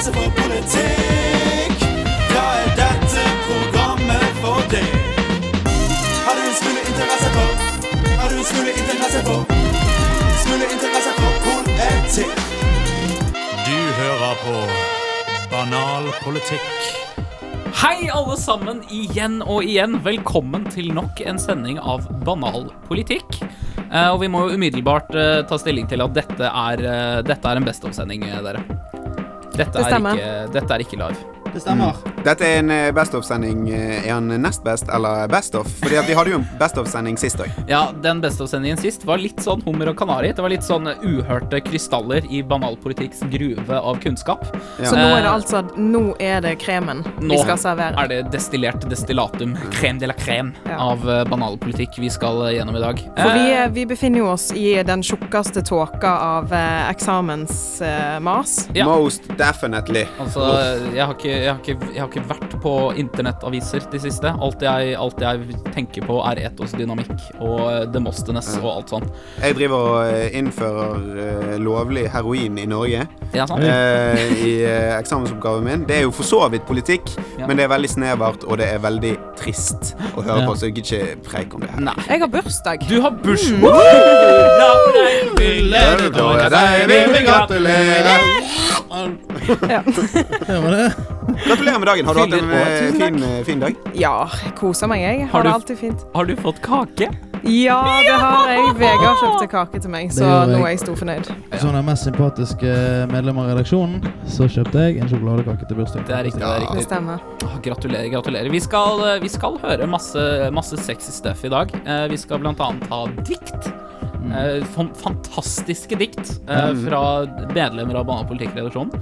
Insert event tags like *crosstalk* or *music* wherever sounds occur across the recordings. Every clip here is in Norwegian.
interesse for politikk, da er dette programmet for deg. Har du en smule interesse for? Har du en smule interesse for? Smule interesse for politikk. Du hører på Banal politikk. Hei, alle sammen, igjen og igjen. Velkommen til nok en sending av Banal politikk. Eh, og vi må jo umiddelbart eh, ta stilling til at dette er, eh, dette er en Best of-sending, dere. Dette Det er, ikke, dette er ikke live. Det stemmer. Dette er en eh, Best of-sending. Eh, Er han nest best eller best of? Fordi at vi hadde jo en Best of-sending sist òg. Ja, den Best of-sendingen sist var litt sånn hummer og kanari. Det var litt sånn uhørte krystaller i banalpolitikks gruve av kunnskap. Så nå er det Eh, altså Nå er det kremen Nå vi skal servere. Nå er det destillert destillatum, crème de la crème, Ja. av eh, banalpolitikk vi skal eh, gjennom i dag. For vi, Eh, vi befinner jo oss i den tjukkeste tåka av eh, eksamensmas. Ja. Most definitely. Altså, jeg har, ikke, jeg, har ikke, jeg har ikke vært på internettaviser de siste. Alt jeg, alt jeg tenker på, er etosdynamikk og eh, Demosthenes og alt sånt. Jeg driver og eh, innfører eh, lovlig heroin i Norge Ja, sant? eh, i eksamensoppgaven min. Det er jo for så vidt politikk, Ja. men det er veldig snevert, og det er veldig trist å høre på, så jeg gidder ikke preike om det her. Nei. Jeg har bursdag. Du har bursdag! Mm. La deg fylle Da er deg vil vi gratulere. Ja. *laughs* Det var det. Gratulerer med dagen. Har du hatt en eh, Tusen fin, eh, fin dag? Ja, koser meg, jeg. Har Har du- det alltid fint. Har du fått kake? Ja, det har jeg. Vegard kjøpte kake til meg, så gjorde nå er jeg storfornøyd. Som den mest sympatiske medlem av redaksjonen, så kjøpte jeg en sjokoladekake til bursdagen. Det er riktig. det er Det riktig. stemmer. Åh, gratulerer, gratulerer. Vi skal, eh, vi skal høre masse, masse sexy stuff i dag. Eh, vi skal blant annet ha dikt. Eh, fan- fantastiske dikt eh, Mm. fra medlemmer av Banalpolitikkredaksjonen.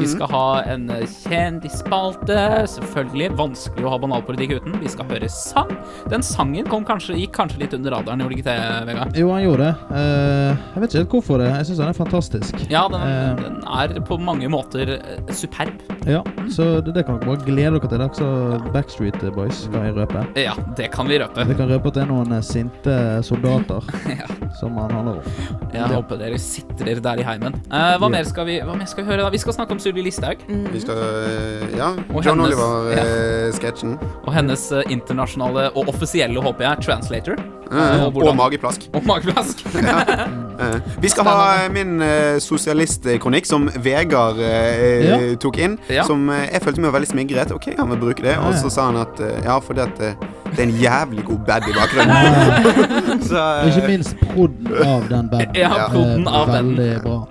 Vi skal ha en eh, kjendisspalte. Selvfølgelig vanskelig å ha banalpolitikk uten. Vi skal høre sang. Den sangen kom kanskje, gikk kanskje litt under radaren, gjorde ikke det, Vegard? Jo, han gjorde det. Eh, jeg vet ikke helt hvorfor det. Jeg syns han er fantastisk. Ja, den, Eh. den er på mange måter eh, superb. Ja, Så det, kan dere bare glede dere til. Også Backstreet Boys, kan jeg røpe. Ja, det kan vi røpe. Det kan røpe at det er noen eh, sinte soldater *laughs* Ja. Som han handler om. Jeg håper dere sitrer der i heimen. Eh, hva, mer skal vi, hva mer skal vi høre da? Vi skal snakke om Sylvi Listhaug Vi skal eh, Ja. Og John hennes- Oliver-sketsjen. *laughs* og hennes eh, internasjonale og offisielle, håper jeg, translator. Eh, og og mageplask. Og mageplask. *laughs* Eh, Vi skal ha min uh, sosialistkronikk, som Vegard eh, Ja. tok inn. Ja. Som eh, jeg følte meg veldig smigret. OK, han vil bruke det. Og Ja, ja. så sa han at eh, ja, fordi at eh, det er en jævlig god bad i bakgrunnen. *laughs* så ikke eh, minst prodden av den baden. *laughs* Ja, Ja. prodden av den.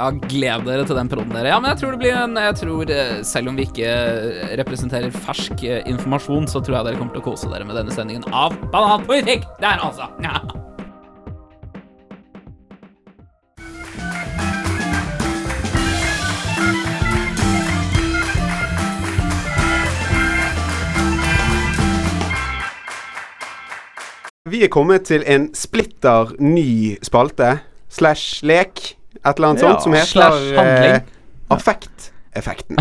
Ja, gled dere til den prodden, dere. Ja, men jeg tror det blir en Jeg tror, eh, selv om vi ikke eh, representerer fersk eh, informasjon, så tror jeg dere kommer til å kose dere med denne sendingen av Bananpolitikk. Der, altså. Ja. Vi er kommet til en splitter ny spalte slash lek, et eller annet Ja, sånt, som heter slash eh, Affekteffekten.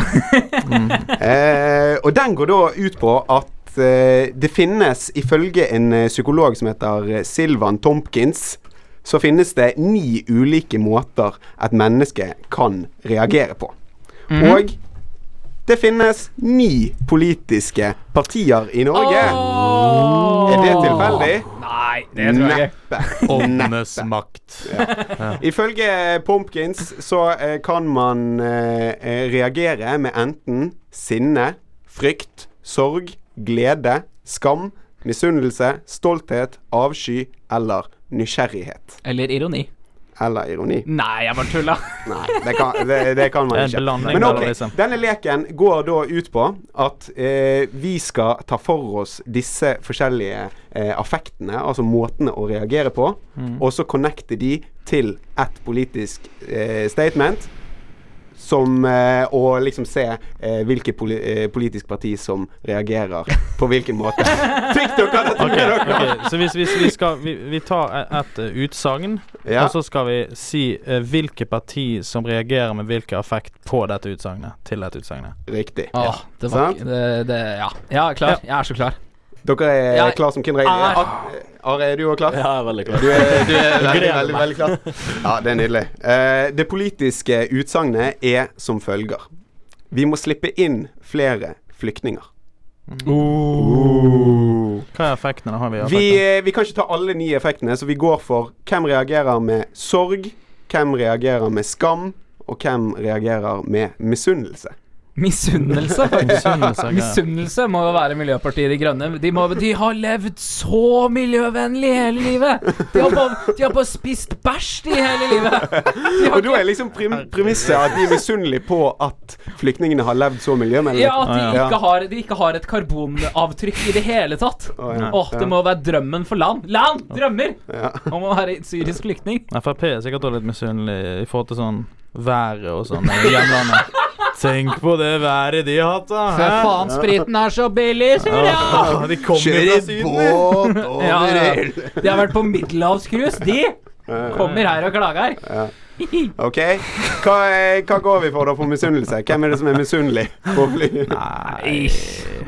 *laughs* eh, og den går da ut på at eh, det finnes, ifølge en eh, psykolog som heter eh, Silvan Tompkins, så finnes det ni ulike måter et menneske kan reagere på. Og det finnes ni politiske partier i Norge. Er det tilfeldig? Nei, det tror jeg ikke. Åndenes makt. Ifølge Pumpkins så eh, kan man eh, reagere med enten sinne, frykt, sorg, glede, skam, misunnelse, stolthet, avsky eller nysgjerrighet. Eller ironi. Eller ironi. Nei, jeg bare tulla. Nei, det kan, det, det kan man *laughs* ikke. Men ok, liksom. denne leken går da ut på at eh, vi skal ta for oss disse forskjellige eh, affektene, altså måtene å reagere på, Mm. og så connecte de til et politisk eh, statement. Som eh, Å liksom se eh, hvilket poli eh, politisk parti som reagerer på hvilken måte. *laughs* Fikk dere det? Okay, okay. Så hvis, hvis vi skal Vi, vi tar e- et utsagn, Ja. og så skal vi si hvilke parti som reagerer med hvilken affekt på dette utsagnet. Til dette utsagnet. Riktig. Åh, det var Sant? det, det Ja, ja, klar. Jeg er så klar. Dere er ja, klar som Kindre? er- Are, Are, er du òg klar? Ja, jeg er veldig klar. Du er, du er *laughs* veldig, veldig, veldig klar. Ja, det er nydelig. Uh, det politiske utsagnet er som følger. Vi må slippe inn flere flyktninger. Hva er effektene? Har vi Vi, eh, vi kan ikke ta alle ni effektene, så vi går for hvem reagerer med sorg, hvem reagerer med skam, og hvem reagerer med misunnelse. Misunnelse, *laughs* faktisk. Misunnelse må jo være Miljøpartiet De Grønne. De, må, de har levd så miljøvennlig hele livet. De har bare, de har bare spist bæsj de hele livet. De har Og da er liksom prim premisset at de er misunnelige på at flyktningene har levd så miljøvennlig. Ja, at de ikke, har, de ikke har et karbonavtrykk i det hele tatt. Å, ja. Åh, det må være drømmen for land. Land! Drømmer! Ja. Om å være syrisk flyktning. Frp er sikkert også litt misunnelig i forhold til sånn været og sånn i hjemlandet. Tenk på det været de har hatt, da! For faen, spriten er så billig, sier jeg! Ja, de Kjører i båt over Ja, ja. De har vært på middelhavscruise, de! Kommer her og klager. *laughs* OK. Hva, hva går vi for da på misunnelse? Hvem er det som er misunnelig på fly? Nei.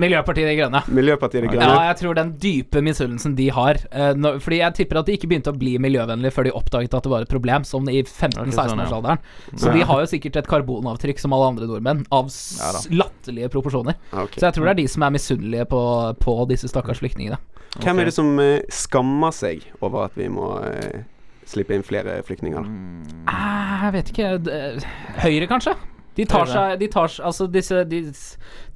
Miljøpartiet De Grønne. Miljøpartiet De Ja, jeg tror den dype misunnelsen de har eh, Fordi jeg tipper at de ikke begynte å bli miljøvennlige før de oppdaget at det var et problem, som i Ok, sånn, ja. 15-16-årsalderen. Så de har jo sikkert et karbonavtrykk som alle andre nordmenn, av latterlige proporsjoner. Så jeg tror det er de som er misunnelige på, på disse stakkars flyktningene. Hvem er det som eh, skammer seg over at vi må eh, slippe inn flere flyktninger? Eh, Jeg vet ikke Høyre, kanskje? De tar seg, de tar, altså disse, de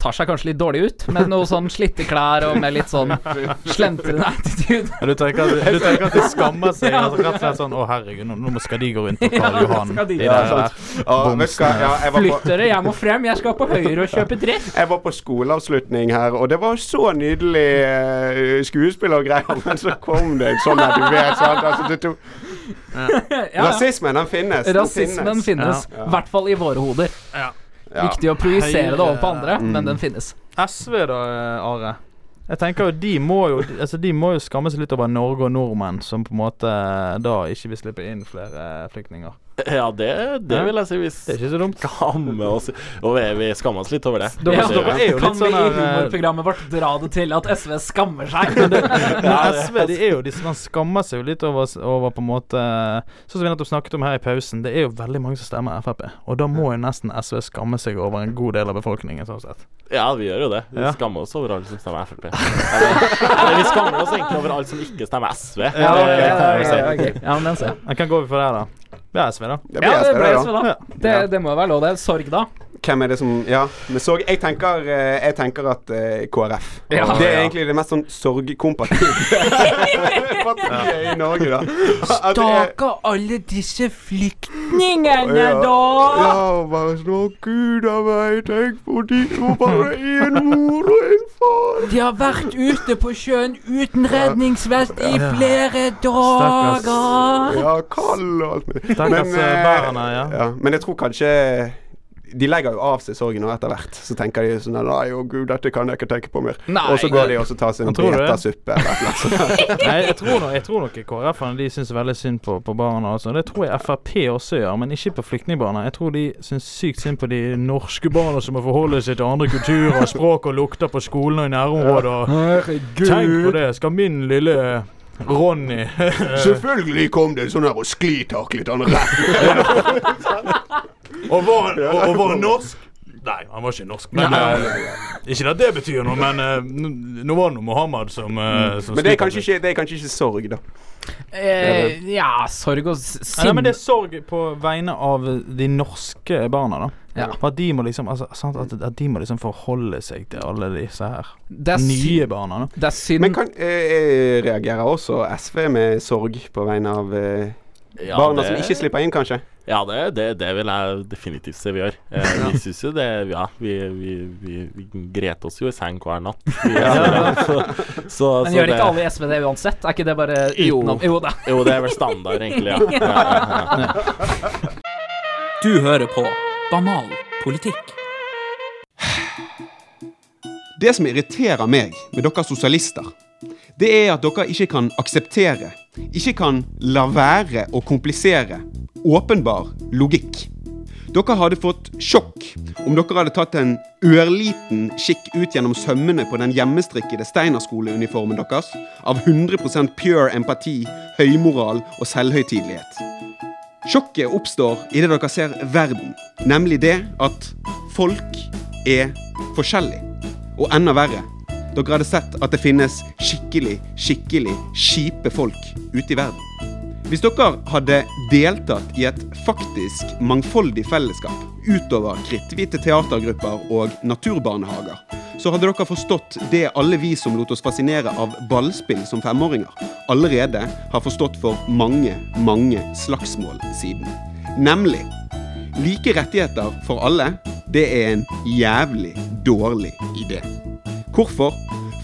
tar seg kanskje litt dårlig ut, med noe sånn slitte klær og med litt sånn slentrende attitude. Du tenker, at, du tenker at de skammer seg? Ja. Altså, rett og slett sånn Å, herregud, nå, skal de gå rundt på Karl Johan Ja, de- Ja, der. Ja? Ja, jeg, var på, dere, jeg må frem, jeg skal på Høyre og kjøpe dress. *laughs* jeg var på skoleavslutning her, og det var så nydelig eh, skuespill og greier, *laughs* men så kom det en sånn at du vet, sant? Altså, det tok, *laughs* Rasismen, den finnes. Rasismen finnes, i Ja. hvert fall i våre hoder. Ja. Viktig å projisere det over på andre, Mm. men den finnes. SV, da, eh, Are. Jeg tenker jo De må jo Altså de må jo skamme seg litt over Norge og nordmenn, som på en måte da ikke vil slippe inn flere flyktninger. Ja, det, det vil jeg si. Vi Det er ikke så dumt. skammer oss Og vi, skammer oss litt over det. Dere- Ja, dere er jo kan litt vi sånn i eh, humorprogrammet vårt dra det til at SV skammer seg? *laughs* Men SV *laughs* de er jo de, som skammer seg jo litt over, over på en måte Sånn som vi nettopp snakket om her i pausen, det er jo veldig mange som stemmer Frp. Og da må jo nesten SV skamme seg over en god del av befolkningen, sånn sett. Ja, vi gjør jo det. Vi Ja. skammer oss over alle som stemmer Frp. Eller, vi skammer oss egentlig over alle som ikke stemmer SV. Ja, Det ja, kan ja, si. ja, okay. ja, men den ser jeg. Hva går vi for der, da? Det er SV, da. Det blir Ja, det SV, ble da. SV, da. Det, det må jo være lov, det. Sorg, da. Hvem er det som Ja, men sorg Jeg tenker, eh, jeg tenker at uh, KrF. Ja. Det er egentlig det mest sånn sorgkompatible *laughs* partiet i Norge, da. Det er- Stakkar alle disse flyktningene, da! Ja, bare sånn gud a meg, tenk på de som bare én mor og en far. De har vært ute på sjøen uten redningsvest i flere dager. Ja, kald og alt mulig. Stakkars Men, eh, bærene, ja. Ja, men jeg tror kanskje de legger jo av seg sorgen nå etter hvert. Så tenker de sånn Nei, å gud, dette kan jeg ikke tenke på mer. Nei, og så går de og så tar seg en betasuppe? Nei, jeg tror nok, jeg tror nok KrF-ene de syns veldig synd på, på barna. Altså. Det tror jeg Frp også gjør, men ikke på flyktningbarna. Jeg tror de syns sykt synd på de norske barna som må forholde seg til andre kulturer, språk og lukter på skolen og i nærområder. Tenk på det! Skal min lille Ronny Selvfølgelig kom det en sånn her og sklitaklet han rett. *laughs* Og var, og, og var norsk? Nei, han var ikke norsk. Men uh, Ikke at det betyr noe, men uh, nå var det noe Mohammed som, eh, som Men det er kanskje ikke, det er kanskje ikke sorg, da. Eh, ja, sorg og sinn. Men det er sorg på vegne av de norske barna, da. Ja. For at de må liksom altså, sant, at, at de må liksom forholde seg til alle disse her Det er, nye barna. da det er synd Men kan, eh, reagerer også SV med sorg på vegne av eh, Ja, barna det- som ikke slipper inn, kanskje? Ja, det, det, det vil jeg definitivt se vi gjør. Eh, *laughs* vi syns jo det Ja, vi, vi, vi, vi gret oss jo i seng hver natt. *laughs* Vi, *laughs* så, så, Men gjør det- ikke alle i SV det uansett? Er ikke det bare Jo. utenom Jo da. Jo, det er vel standard, egentlig. Ja. ja, ja, ja. Du hører på Banal politikk. Det som irriterer meg med dere sosialister, det er at dere ikke kan akseptere, ikke kan la være å komplisere åpenbar logikk. Dere hadde fått sjokk om dere hadde tatt en ørliten kikk ut gjennom sømmene på den hjemmestrikkede Steinerskoleuniformen deres av 100% pure empati, høymoral og selvhøytidelighet. Sjokket oppstår idet dere ser verden, nemlig det at folk er forskjellig. Og enda verre, dere hadde sett at det finnes skikkelig, skikkelig kjipe folk ute i verden. Hvis dere hadde deltatt i et faktisk mangfoldig fellesskap utover kritthvite teatergrupper og naturbarnehager, så hadde dere forstått det alle vi som lot oss fascinere av ballspill som femåringer, allerede har forstått for mange, mange slagsmål siden. Nemlig like rettigheter for alle, det er en jævlig dårlig idé. Hvorfor?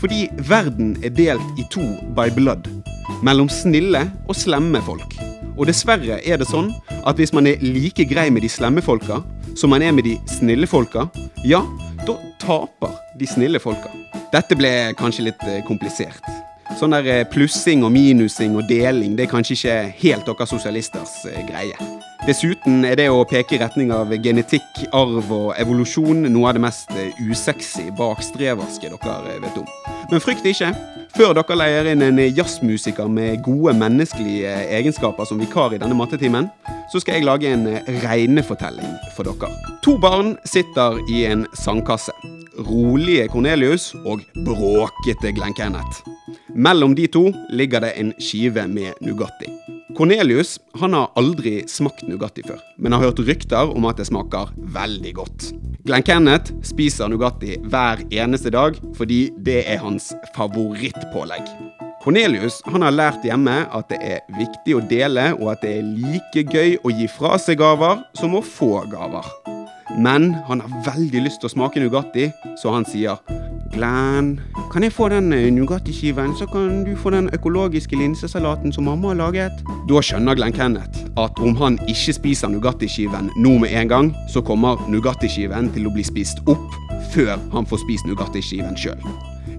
Fordi verden er delt i to by blood. Mellom snille og slemme folk. Og dessverre er det sånn at hvis man er like grei med de slemme folka som man er med de snille folka, ja, da taper de snille folka. Dette ble kanskje litt eh, komplisert. Sånn der eh, plussing og minusing og deling, det er kanskje ikke helt dere sosialisters eh, greie. Dessuten er det å peke i retning av genetikk, arv og evolusjon noe av det mest eh, usexy, bakstreverske dere vet om. Men frykt ikke. Før dere leier inn en jazzmusiker med gode menneskelige egenskaper som vikar i denne mattetimen, så skal jeg lage en regnefortelling for dere. To barn sitter i en sandkasse. Rolige Cornelius og bråkete Glenn Kenneth. Mellom de to ligger det en skive med Nugatti. Cornelius han har aldri smakt Nugatti før, men har hørt rykter om at det smaker veldig godt. Glenn Kenneth spiser Nugatti hver eneste dag fordi det er hans favorittpålegg. Cornelius han har lært hjemme at det er viktig å dele, og at det er like gøy å gi fra seg gaver som å få gaver. Men han har veldig lyst til å smake Nugatti, så han sier Glenn, kan jeg få den eh, Nugatti-skiven, så kan du få den økologiske linsesalaten som mamma har laget? Da skjønner Glenn Kenneth at om han ikke spiser Nugatti-skiven nå med en gang, så kommer Nugatti-skiven til å bli spist opp før han får spist Nugatti-skiven sjøl.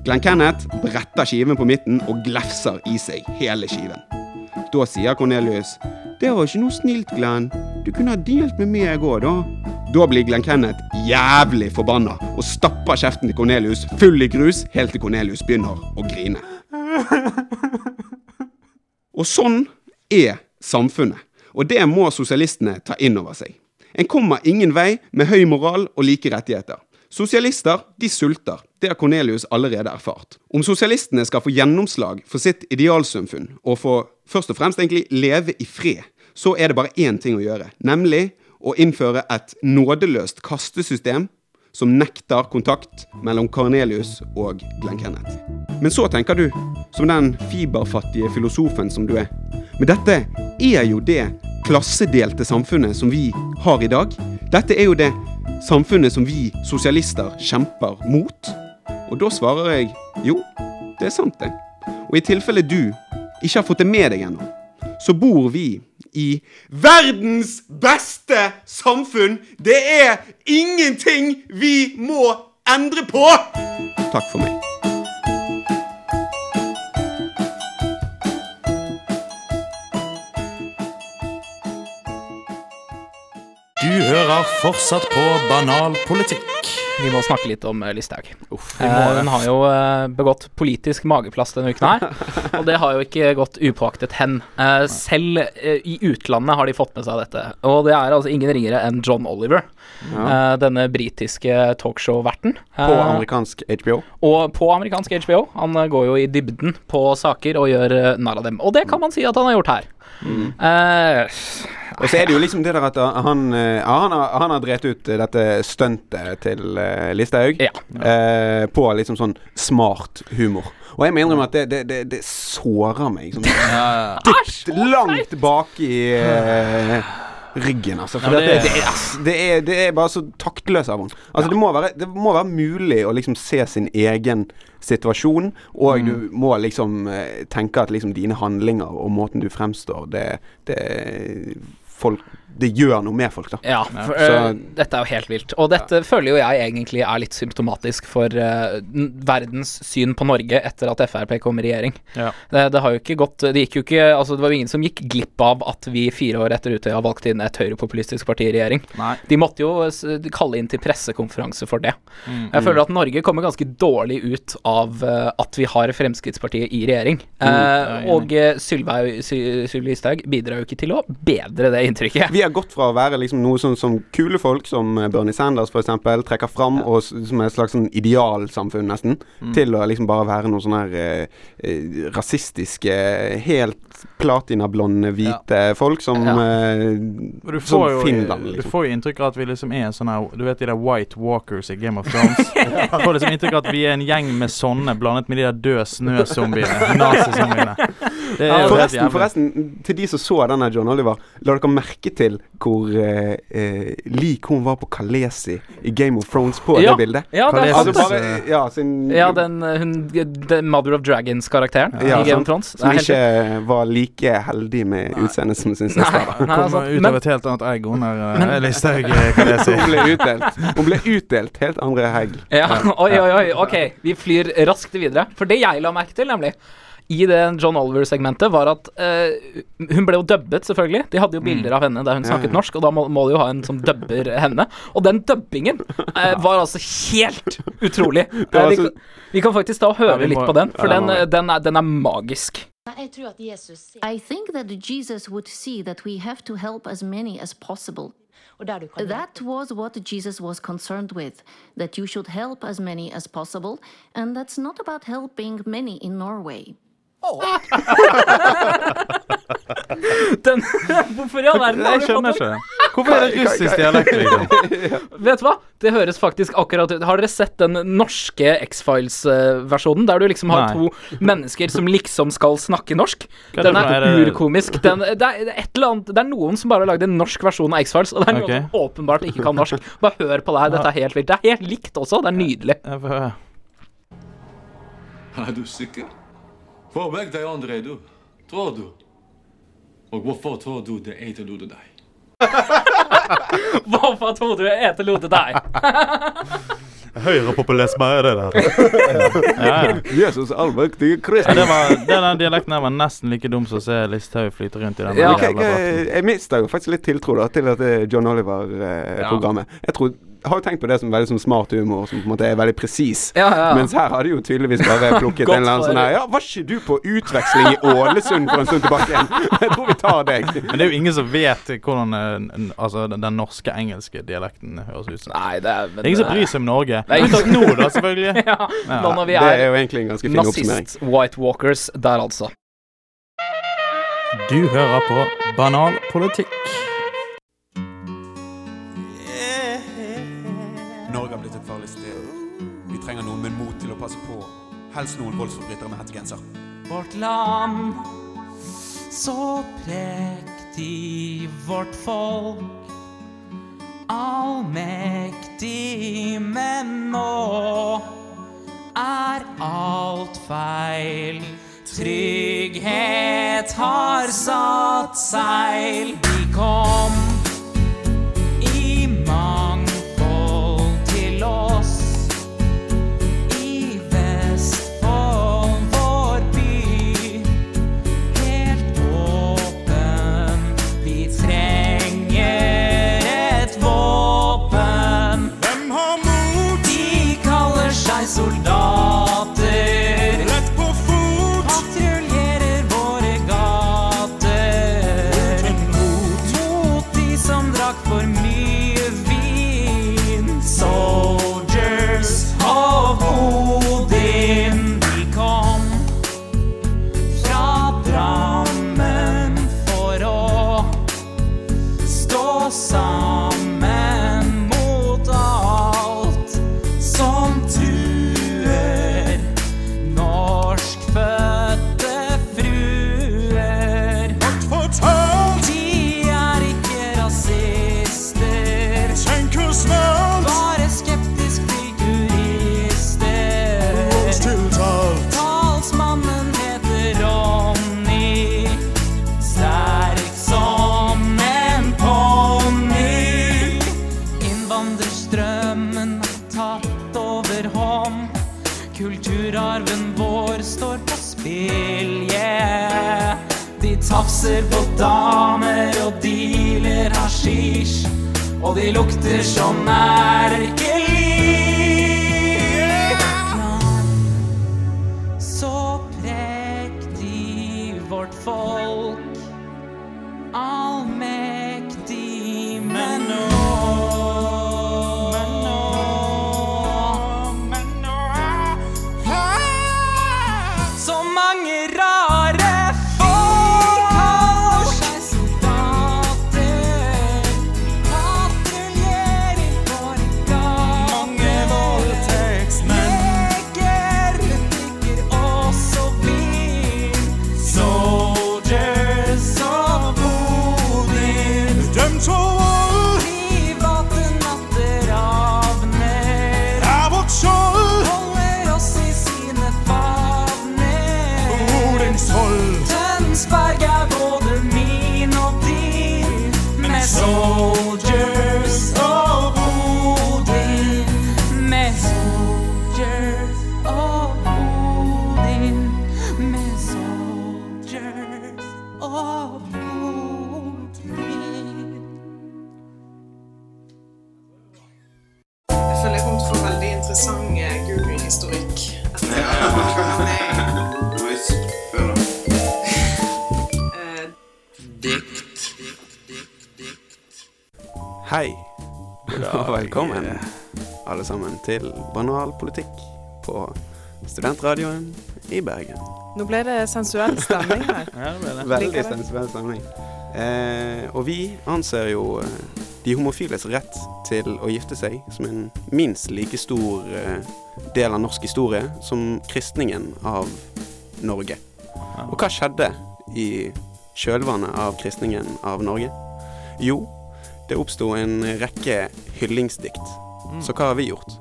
Glenn Kenneth bretter skiven på midten og glefser i seg hele skiven. Da sier Cornelius Det var ikke noe snilt, Glenn. Du kunne ha delt med meg òg, da. Da blir Glenn Kenneth jævlig forbanna og stapper kjeften til Cornelius full i grus helt til Cornelius begynner å grine. Og sånn er samfunnet. Og det må sosialistene ta inn over seg. En kommer ingen vei med høy moral og like rettigheter. Sosialister de sulter, det har Cornelius allerede erfart. Om sosialistene skal få gjennomslag for sitt idealsamfunn, og få først og fremst egentlig leve i fred, så er det bare én ting å gjøre, nemlig å innføre et nådeløst kastesystem som nekter kontakt mellom Cornelius og Glenn Kenneth. Men så tenker du, som den fiberfattige filosofen som du er, men dette er jo det klassedelte samfunnet som vi har i dag. Dette er jo det samfunnet som vi sosialister kjemper mot. Og da svarer jeg jo, det er sant, det. Og i tilfelle du ikke har fått det med deg ennå, så bor vi i verdens beste samfunn. Det er ingenting vi må endre på! Takk for meg. Du hører fortsatt på Banal politikk. Vi må snakke litt om eh, Listhaug. Eh, hun har jo eh, begått politisk mageplast denne uken her, *laughs* og det har jo ikke gått upåaktet hen. Eh, selv i utlandet har de fått med seg dette, og det er altså ingen ringere enn John Oliver. eh, denne britiske talkshow-verten. På amerikansk HBO. og på amerikansk HBO. Han går jo i dybden på saker og gjør narr av dem. Og det kan man si at han har gjort her. Eh, Og så er det jo liksom det der at han, eh, han, har, han har drept ut eh, dette stuntet til eh, Listhaug Ja. eh, på liksom sånn smart humor. Og jeg må innrømme at det, det, det, det sårer meg sånn dypt langt bak i eh, ryggen, altså. For Ja, det, det- det, er, det, er, det er bare så taktløs av henne. Altså, det, må være, det må være mulig å liksom se sin egen situasjon, og Mm. du må liksom eh, tenke at liksom dine handlinger og måten du fremstår, det, det folk Det gjør noe med folk, da. Ja, for, Så- eh, dette er jo helt vilt. Og dette føler jo jeg egentlig er litt symptomatisk for uh, verdens syn på Norge etter at Frp kom i regjering. Ja. Det, det har jo ikke gått Det gikk jo ikke Altså, det var jo ingen som gikk glipp av at vi fire år etter Utøya valgte inn et høyrepopulistisk parti i regjering. Nei. De måtte jo s- kalle inn til pressekonferanse for det. Mm. Jeg føler at Norge kommer ganske dårlig ut av uh, at vi har Fremskrittspartiet i regjering. Mm, og uh, Sylvi Sylvi Listhaug bidrar jo ikke til å bedre det inntrykket. Vi har gått fra å være liksom noe sånn som kule folk, som Bernie Sanders f.eks., trekker fram, og s- som et slags sånn idealsamfunn, nesten, Mm. til å liksom bare være noen sånne her eh, eh, rasistiske, helt platinablonde, hvite folk som, Ja. eh, Og Du som får, jo, Finland, du liksom. får jo inntrykk av at vi liksom er en sånn her Du vet de der White Walkers i Game of Thrones? *laughs* Du får liksom inntrykk av at vi er en gjeng med sånne blandet med de der døde snøzombiene. *laughs* Nazizombiene. Det er Forresten, forresten, til de som så denne John Oliver, la dere merke til hvor eh, eh, lik hun var på Kalesi i Game of Thrones på Ja. det bildet? Ja, det er sant. Altså ja, sin, Ja, den, eh, hun, den Mother of Dragons-karakteren Ja, i Game sant. of Thrones. som helt ikke var like heldig med utseendet som sin søster. Hun kom altså, ut av et helt annet egg, hun der uh, Listhaug, eh, kan jeg si. Hun ble utdelt Hun ble utdelt helt andre hegg. Ja, *laughs* oi, oi, oi. Ok, vi flyr raskt videre. For det jeg la merke til, nemlig, i det John Oliver-segmentet, var at uh, hun ble jo dubbet, selvfølgelig. De hadde jo bilder av henne der hun snakket ja. norsk, og da må, må de jo ha en som dubber henne. Og den dubbingen uh, var altså helt utrolig. *laughs* Eh, vi, kan- vi kan faktisk da høre litt på den, for Ja, den, den, er, den er magisk. Jeg tror at Jesus ser, I think that Jesus would see that we have to help as many as possible. That was what Jesus was concerned with that you should help as many as possible, and that's not about helping many in Norway. *laughs* Den, hvorfor i all verden har Jeg du skjønner fått ikke. Hvorfor er det russisk dialekt, liksom? *laughs* Vet du hva? Det høres faktisk akkurat ut Har dere sett den norske X-Files-versjonen? Der du liksom har Nei. to mennesker som liksom skal snakke norsk? Det Den noe? er Er det- urkomisk. Den, det, er, det er et eller annet Det er noen som bare har lagd en norsk versjon av X-Files, og det er noen Ok. som åpenbart ikke kan norsk. Bare hør på det her. Dette er helt vilt. Det er helt likt også. Det er nydelig. Jeg får høre. Er du sikker? Hvor vekk de André, du? Tror du? Og hvorfor tror du det eter lute deg? *laughs* Hvorfor tror du jeg eter lode deg? *laughs* Høyrepopulisme er det der. ja, ja. *laughs* Jesus allmektige Kristus. Ja, den dialekten var nesten like dum som å se Listhaug flyte rundt i den Ja. jeg, jævla jeg mista jo faktisk litt tiltro da til dette John Oliver-programmet. Jeg tror har jo tenkt på det som veldig som smart humor, som på en måte er veldig presis. Ja, ja. Mens her har de jo tydeligvis bare *laughs* plukket en eller annen sånn her Ja, var ikke du på utveksling i Ålesund for en stund tilbake igjen? *laughs* Jeg tror vi tar deg. Men det er jo ingen som vet hvordan eh, altså, den, den norske engelske dialekten høres ut som. Nei, det er Det er ingen som bryr seg om Norge. Nei. Unntatt nå, da, selvfølgelig. *laughs* Ja, nå når vi Det er er jo egentlig en ganske fin oppsummering. nazist-white walkers der, altså. Du hører på Banal politikk. Helst noen voldsforbrytere med hettegenser. Vårt land, så prektig vårt folk. Allmektig, men nå er alt feil. Trygghet har satt seil. Vi kom Kulturarven vår står på spill, yeah. De tafser på damer og dealer hasjisj. Og de lukter som erkelik. Med sammen til Banal politikk på Studentradioen i Bergen. Nå ble det sensuell stemning her. *laughs* Ja, det ble det. Veldig sensuell stemning. Eh, og vi anser jo eh, de homofiles rett til å gifte seg som en minst like stor eh, del av norsk historie som kristningen av Norge. Og hva skjedde i kjølvannet av kristningen av Norge? Jo, det oppsto en rekke hyllingsdikt. Så hva har vi gjort?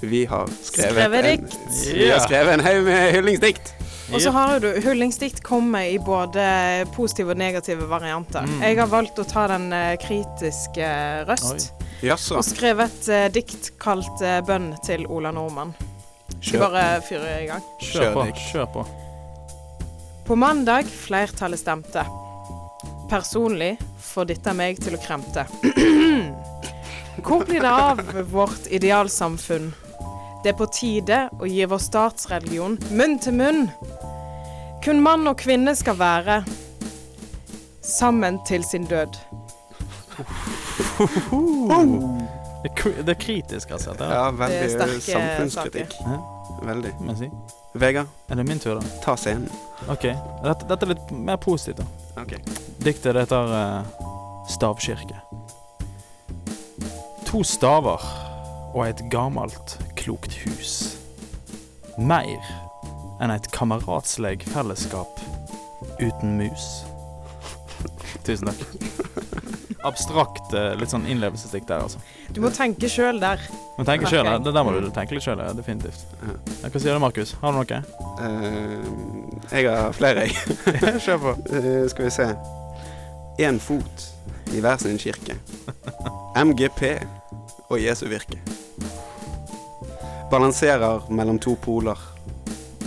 Vi har skrevet, Skrevet en, vi har skrevet en haug med hyllingsdikt. Og så har du Hyllingsdikt kommer i både positive og negative varianter. Mm. Jeg har valgt å ta den eh, kritiske røst. Jaså. Og skrevet et eh, dikt kalt uh, 'Bønn til Ola Nordmann'. Skal vi bare fyre i gang. Kjør på. Kjør på. På mandag flertallet stemte. Personlig får dette meg til å kremte. *clears throat* Hvor blir det av vårt idealsamfunn? Det er på tide å gi vår statsreligion munn til munn. Kun mann og kvinne skal være sammen til sin død. Det, er kri- det er kritisk, altså. Det, Ja, Det er veldig sterke samfunnskritikk. Veldig. må jeg si. Vegard, Er det min tur, da? ta scenen. OK. Dette, dette er litt mer positivt, da. Ok. Diktet det heter eh, Stavkirke. To staver og et gammelt, klokt hus. Mer enn et kameratsleg fellesskap uten mus. *laughs* Tusen takk. Abstrakt, eh, litt sånn innlevelsesdikt der, altså. Du må tenke sjøl der. Må tenke selv, det der må du tenke litt sjøl, definitivt. Ja, Hva sier du, Markus? Har du noe? Uh, jeg har flere, jeg. *laughs* Kjør på. Uh, *laughs* skal vi se. Én fot i hver sin kirke. MGP og Jesu virke. Balanserer mellom to poler.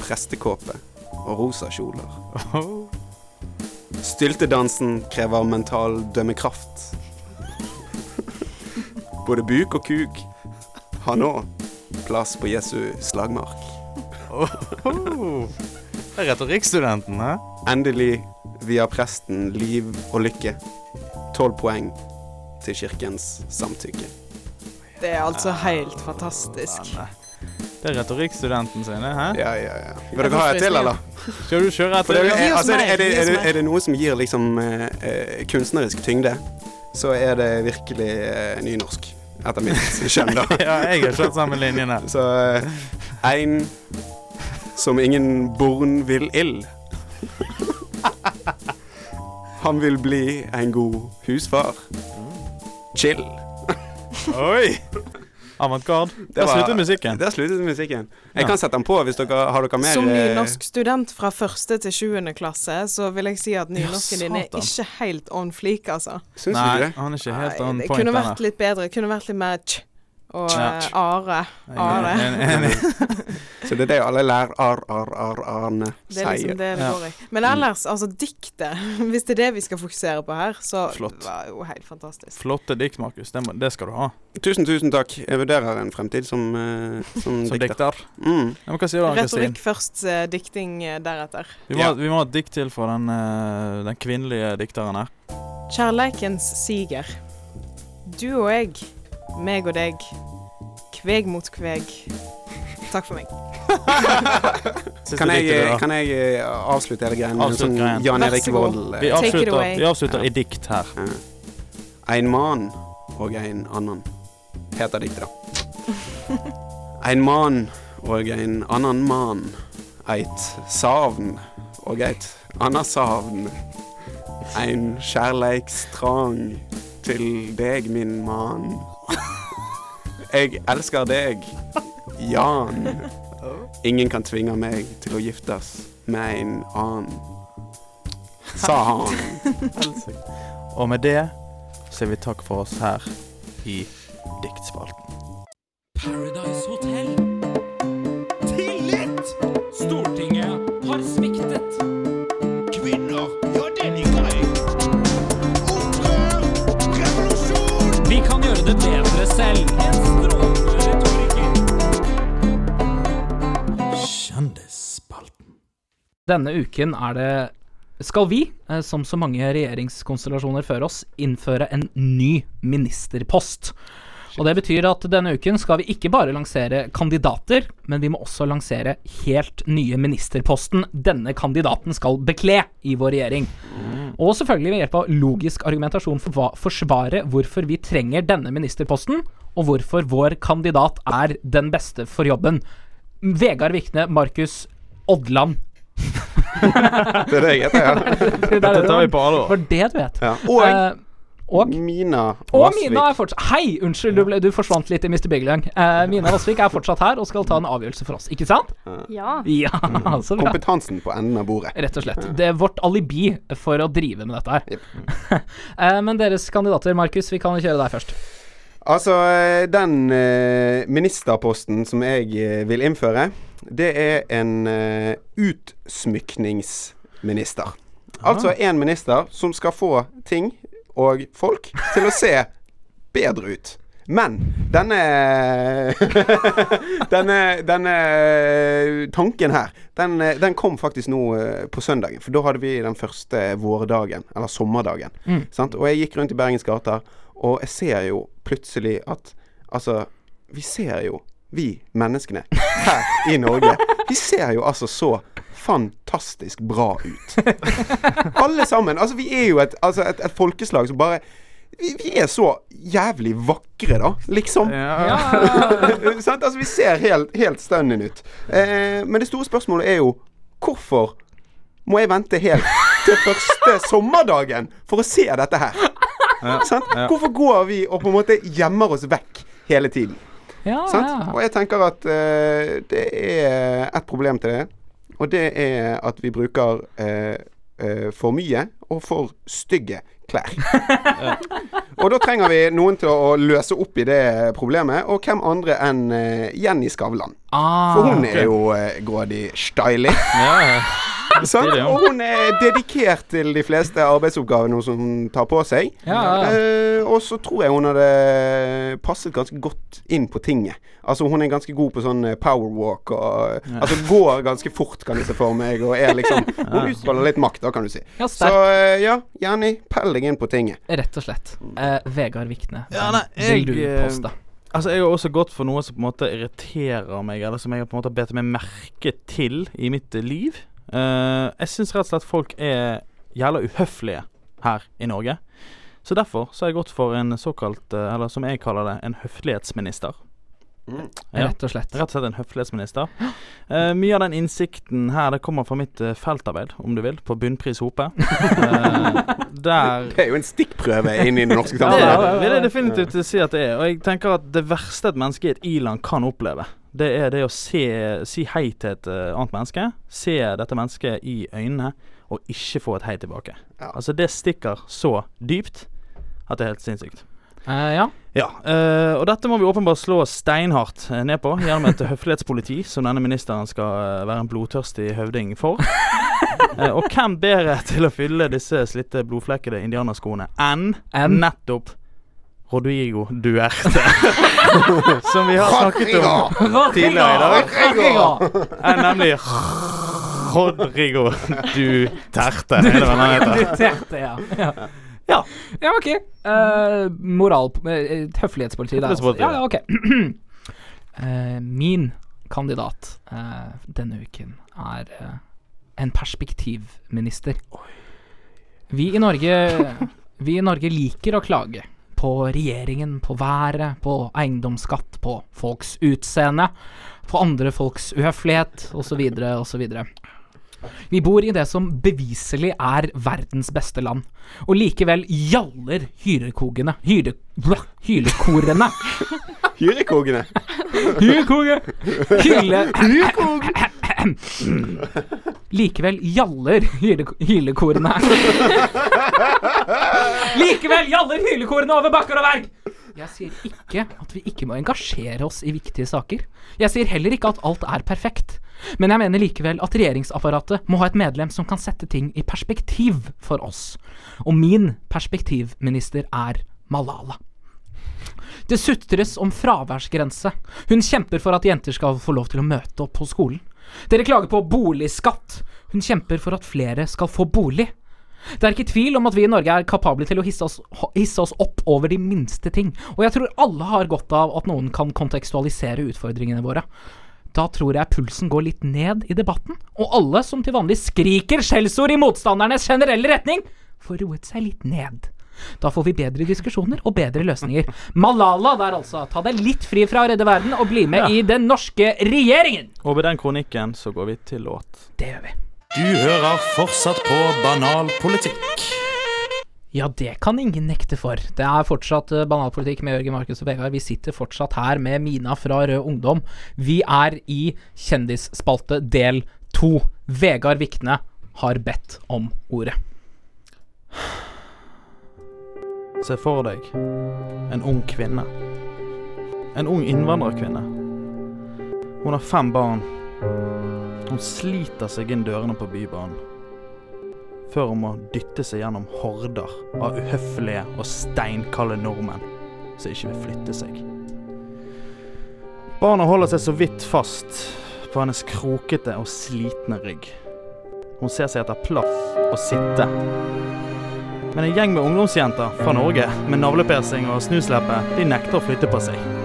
Prestekåpe og rosa kjoler. Styltedansen krever mental dømmekraft. Både buk og kuk har nå plass på Jesu slagmark. Det er retorikkstudenten, hæ? Endelig via presten liv og lykke. Tolv poeng til kirkens samtykke. Det er altså helt fantastisk. Det er retorikkstudenten sin, hæ? Ja, ja, ja. Vil dere ha et til, eller? Skal du kjøre det, etter? er, altså, er, det, er, det, er det noe som gir liksom eh, eh, kunstnerisk tyngde, så er det virkelig uh, nynorsk. Etter mitt *laughs* skjønn, da. Ja, jeg har kjørt sammen linjene. Så uh, ein som ingen born vil ill. Han vil bli en god husfar. Chill. Oi! Avantgarde. Der sluttet musikken. Der sluttet musikken. Jeg Ja. kan sette den på hvis dere har dere mer Som nynorsk nynorskstudent fra første til sjuende klasse, så vil jeg si at nynorsken din er ikke helt on fleak, altså. Syns Nei, du det? han er ikke helt Nei, point. det kunne vært litt bedre. Kunne vært litt mer tj og Ja. eh, are. Are. En- en- en- Så det er det alle lærer ar, ar, ar, arne Det er liksom det det går i. Men ellers, altså diktet, *laughs* hvis det er det vi skal fokusere på her, så Flott. var jo helt fantastisk. Flotte dikt, Markus. Det, må- det skal du ha. Tusen, tusen takk. Jeg vurderer en fremtid som, eh, som, Som dikter. dikter. Mm. Ja, men hva sier du, Retorikk først, eh, dikting eh, deretter. Vi, må Ja. vi må ha et dikt til for den, den kvinnelige dikteren her. Kjærleikens siger. Du og jeg, meg og deg, kveg mot kveg. Takk for meg. *laughs* Kan jeg, kan jeg eh, avslutte hele greien med en sånn. Jan Erik. Vold? Vi eh, it avslutter, vi avslutter Ja. i dikt her. En mann og en annen heter diktet, da. *laughs* En mann og en annen mann. Eit savn og eit anna savn. Ein kjærleikstrang til deg, min mann. *laughs* Jeg elsker deg, Jan. Ingen kan tvinge meg til å giftes med en annen. Sa *laughs* han. Og med det sier vi takk for oss her i Diktspalten. Paradise Hotel. Tillit! Stortinget har sviktet. Kvinner, ja, det liker jeg. Opprør! Revolusjon! Vi kan gjøre det bedre selv. Denne uken er det skal vi, eh, som så mange regjeringskonstellasjoner før oss, innføre en ny ministerpost. Og Det betyr at denne uken skal vi ikke bare lansere kandidater, men vi må også lansere helt nye ministerposten denne kandidaten skal bekle i vår regjering. Og selvfølgelig ved hjelp av logisk argumentasjon for hva, forsvare hvorfor vi trenger denne ministerposten, og hvorfor vår kandidat er den beste for jobben. Vegard Vikne, Markus Odland. *laughs* Det er det jeg heter, ja. *laughs* Det Dette tar vi på alvor. For det du vet. ja. Og uh, og Mina og Vasvik. Mina er fortsatt Hei! Unnskyld, du, ble, du forsvant litt i Mr. Big. Eh, Mina Vassvik er fortsatt her og skal ta en avgjørelse for oss, ikke sant? Ja. Ja, *laughs* så bra. Kompetansen på enden av bordet. Rett og slett. Det er vårt alibi for å drive med dette her. Eh, Men deres kandidater, Markus, vi kan kjøre deg først. Altså, eh, den eh, ministerposten som jeg eh, vil innføre, det er en utsmykningsminister. Altså en minister som skal få ting og folk til å se bedre ut. Men denne *laughs* denne, denne tanken her, den, den kom faktisk nå på søndagen. For da hadde vi den første vårdagen, eller sommerdagen. Mm. Sant? Og jeg gikk rundt i Bergens gater, og jeg ser jo plutselig at Altså, vi ser jo, vi menneskene her i Norge, vi ser jo altså så fantastisk bra ut. Alle sammen. Altså, vi er jo et, altså et, et folkeslag som bare vi, vi er så jævlig vakre, da. Liksom. *laughs* Sant? Altså, vi ser helt, helt stunning ut. Eh, men det store spørsmålet er jo hvorfor må jeg vente helt til første sommerdagen for å se dette her? *laughs* Hvorfor går vi og på en måte gjemmer oss vekk hele tiden? Og jeg tenker at uh, det er et problem til det. Og det er at vi bruker uh, uh, for mye og for stygge klær. *laughs* og da trenger vi noen til å løse opp i det problemet. Og hvem andre enn Jenny Skavlan. Ah, For hun er jo uh, grådig stylig. Ja, *laughs* Sant? Og hun er dedikert til de fleste arbeidsoppgavene som hun tar på seg. Ja, ja, ja. Eh, og så tror jeg hun hadde passet ganske godt inn på tinget. Altså Hun er ganske god på sånn Power powerwalk og Altså går ganske fort, kan du se for meg, og er liksom *laughs* Hun utstråler litt makt, da, kan du si. Ja, Så eh, ja, Jenny, pell deg inn på tinget. Rett og slett. Eh, Vegard Vikne, Ja, nei, jeg, vil du eh, poste? Altså, jeg har også gått for noe som på en måte irriterer meg, eller som jeg har på en måte bedt meg merke til i mitt eh, liv. Eh, jeg syns rett og slett folk er jævla uhøflige her i Norge. Så derfor så har jeg gått for en såkalt, uh, eller som jeg kaller det, en høflighetsminister. Ja. Rett og slett. Rett og slett en høflighetsminister. Uh, mye av den innsikten her Det kommer fra mitt feltarbeid, om du vil, på Bunnpris Hope. *laughs* Eh, der Det er jo en stikkprøve inn i det norske det samfunnet. vil jeg definitivt si at det er. Og jeg tenker at det verste et menneske i et i-land kan oppleve, det er det å se, si hei til et eh, annet menneske. Se dette mennesket i øynene, og ikke få et hei tilbake. Ja. Altså, det stikker så dypt at det er helt sinnssykt. Uh, ja. Ja, uh, og dette må vi åpenbart slå steinhardt ned på gjennom et *laughs* høflighetspoliti som denne ministeren skal være en blodtørstig høvding for. uh, *laughs* og hvem bedre til å fylle disse slitte blodflekkede indianerskoene enn Enn? nettopp Rodrigo Duerte. *laughs* som vi har snakket om tidligere i dag. Er nemlig Rodrigo Duterte, er det hva han heter. Duterte, ja. ja. Ja. ja, OK. Uh, moral... eh, høflighetspoliti der. Altså. Ja, ja, OK. Uh, *clears throat* min kandidat eh, denne uken er en perspektivminister. Vi i Norge Vi i Norge liker å klage på regjeringen, på været, på eiendomsskatt, på folks utseende, på andre folks uhøflighet osv. osv. Vi bor i det som beviselig er verdens beste land, og likevel gjaller hyrekogene hyre, blah, Hylekorene Hyrekogene. Hyrekoge. Hyle... Likevel gjaller Hyrekorene hylekorene *laughs* Likevel gjaller hylekorene over bakker og berg! Jeg sier ikke at vi ikke må engasjere oss i viktige saker. Jeg sier heller ikke at alt er perfekt. Men jeg mener likevel at regjeringsapparatet må ha et medlem som kan sette ting i perspektiv for oss. Og min perspektivminister er Malala. Det sutres om fraværsgrense. Hun kjemper for at jenter skal få lov til å møte opp på skolen. Dere klager på boligskatt. Hun kjemper for at flere skal få bolig. Det er ikke tvil om at vi i Norge er kapable til å hisse oss, hisse oss opp over de minste ting, og jeg tror alle har godt av at noen kan kontekstualisere utfordringene våre. Da tror jeg pulsen går litt ned i debatten, og alle som til vanlig skriker skjellsord i motstandernes generelle retning, får roet seg litt ned. Da får vi bedre diskusjoner og bedre løsninger. *laughs* Malala der altså. Ta deg litt fri fra å redde verden og bli med Ja. i den norske regjeringen! Og med den kronikken så går vi til låt. Det gjør vi. Du hører fortsatt på Banal politikk. Ja, det kan ingen nekte for. Det er fortsatt banal banalpolitikk med Jørgen Markus og Vegard. Vi sitter fortsatt her med Mina fra Rød Ungdom. Vi er i Kjendisspalte del to. Vegard Vikne har bedt om ordet. Se for deg en ung kvinne. En ung innvandrerkvinne. Hun har fem barn. Hun sliter seg inn dørene på Bybanen. Før hun må dytte seg gjennom horder av uhøflige og steinkalde nordmenn som ikke vil flytte seg. Barna holder seg så vidt fast på hennes krokete og slitne rygg. Hun ser seg etter plass å sitte. Men en gjeng med ungdomsjenter fra Norge med navlepiercing og snusleppe, de nekter å flytte på seg.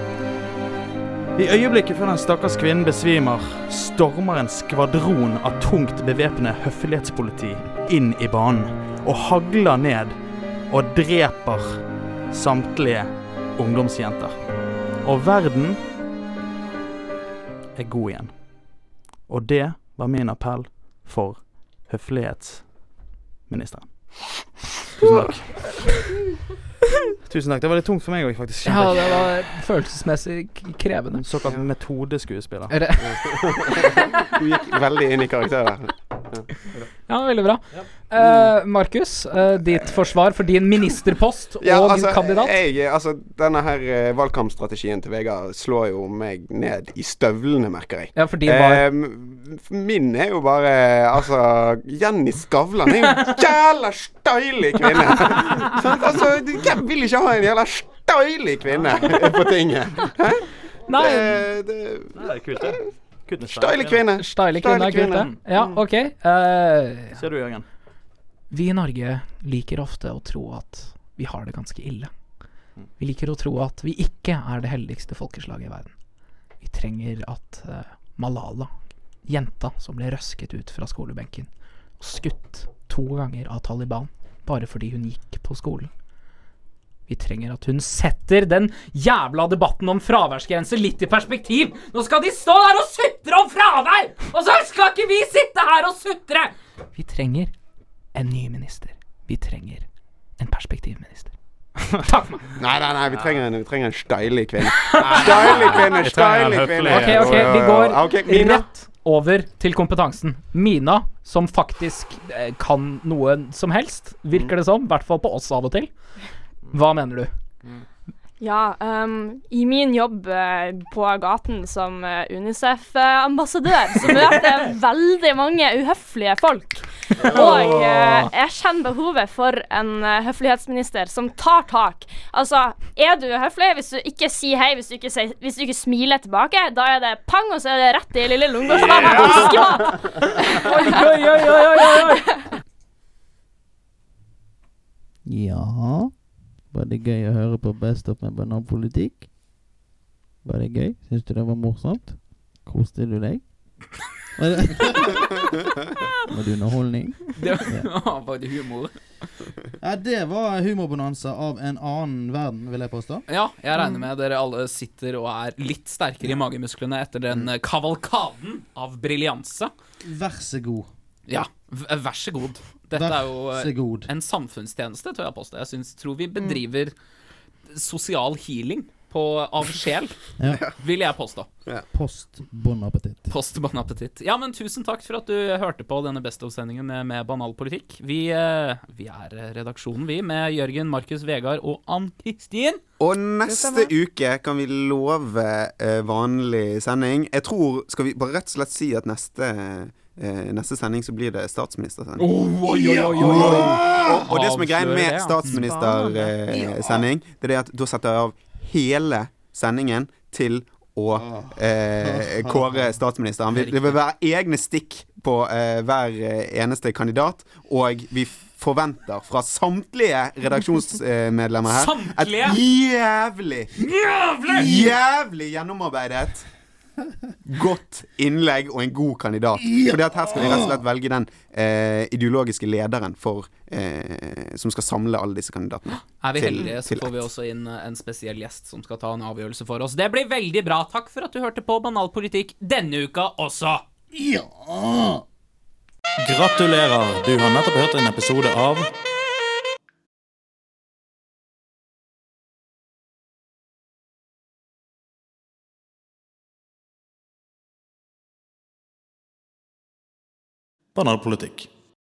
I øyeblikket før den stakkars kvinnen besvimer, stormer en skvadron av tungt bevæpnet høflighetspoliti inn i banen og hagler ned og dreper samtlige ungdomsjenter. Og verden er god igjen. Og det var min appell for høflighetsministeren. Tusen takk. *laughs* Tusen takk. Det var litt tungt for meg òg, faktisk. Ja, det var følelsesmessig krevende. Såkalt metodeskuespiller. Er *laughs* Du gikk veldig inn i karakteren. Ja, veldig bra. Uh, Markus, uh, ditt forsvar for din ministerpost Ja, og altså, kandidat. jeg, altså, denne her uh, valgkampstrategien til Vegard slår jo meg ned i støvlene, merker jeg. Ja, for din var Eh, min er jo bare Altså, Jenny Skavlan er jo en jævla støylig kvinne. *laughs* Sant? altså, du- hvem vil ikke ha en jævla støylig kvinne på tinget? Hæ? Nei, Det, det, Nei, det er kult, det. Kult med støylig kvinne. Steilig kvinne er kult, det. Mm. Ja, OK. Uh, Ser du, Jørgen? vi i Norge liker ofte å tro at vi har det ganske ille. Vi liker å tro at vi ikke er det heldigste folkeslaget i verden. Vi trenger at uh, Malala, jenta som ble røsket ut fra skolebenken og skutt to ganger av Taliban bare fordi hun gikk på skolen. Vi trenger at hun setter den jævla debatten om fraværsgrense litt i perspektiv. Nå skal de stå der og sutre om fravær! Og så skal ikke vi sitte her og sutre! Vi trenger en ny minister. Vi trenger en perspektivminister. *laughs* Takk for meg. Nei, nei, nei, vi trenger en, vi trenger en steilig kvinne. *laughs* Steilig kvinne, støylig kvinne. Ok, ok, vi går okay, rett over til kompetansen. Mina, som faktisk eh, kan noe som helst, virker det som. I hvert fall på oss av og til. Hva mener du? Ja, um, i min jobb eh, på gaten som eh, Unicef-ambassadør, så møter jeg *laughs* veldig mange uhøflige folk. Og uh, jeg kjenner behovet for en uh, høflighetsminister som tar tak. Altså, er du uhøflig hvis du ikke sier hei, hvis du ikke, sier, hvis du ikke smiler tilbake, da er det pang, og så er det rett i lille lungegårdsvannet og fiskemat. Oi, oi, oi, oi, oi, oi. Ja Var det gøy å høre på Best of med bananpolitikk? Var det gøy? Syns du det var morsomt? Koste du deg? Var det, *laughs* var det underholdning? Det var bare *laughs* humor. Ja, det var humorbonanza av en annen verden, vil jeg påstå. Ja, jeg regner med dere alle sitter og er litt sterkere i magemusklene etter den eh, kavalkaden av briljanse. Vær så god. Ja, v- vær så god. Dette er jo eh, en samfunnstjeneste, tør jeg påstå. Jeg synes, tror vi bedriver sosial healing på, av sjel, *laughs* Ja. vil jeg påstå. Post bon appétit. Post bon appétit. Ja, men tusen takk for at du hørte på denne Best of-sendingen med, med Banal politikk. Vi, eh, vi er redaksjonen, vi, med Jørgen, Markus, Vegard og Ann-Kristin. Og neste uke kan vi love eh, vanlig sending. Jeg tror Skal vi bare rett og slett si at neste eh, Neste sending så blir det statsministersending. Oh, oi, oi, oi. Og, og det som er greien med statsministersending, det er det at da setter jeg av hele sendingen til å eh, kåre statsministeren. Det vil være egne stikk på eh, hver eh, eneste kandidat, og vi forventer fra samtlige redaksjonsmedlemmer her *laughs* Samtlige? et jævlig, jævlig gjennomarbeidet godt innlegg og en god kandidat. Fordi at her skal vi rett og slett velge den eh, ideologiske lederen for eh, som skal samle alle disse kandidatene. Er vi til- heldige, så får vi også inn eh, en spesiell gjest som skal ta en avgjørelse for oss. Det blir veldig bra. Takk for at du hørte på Banal politikk denne uka også. Ja! Gratulerer! Du har nettopp hørt en episode av Banalpolitikk.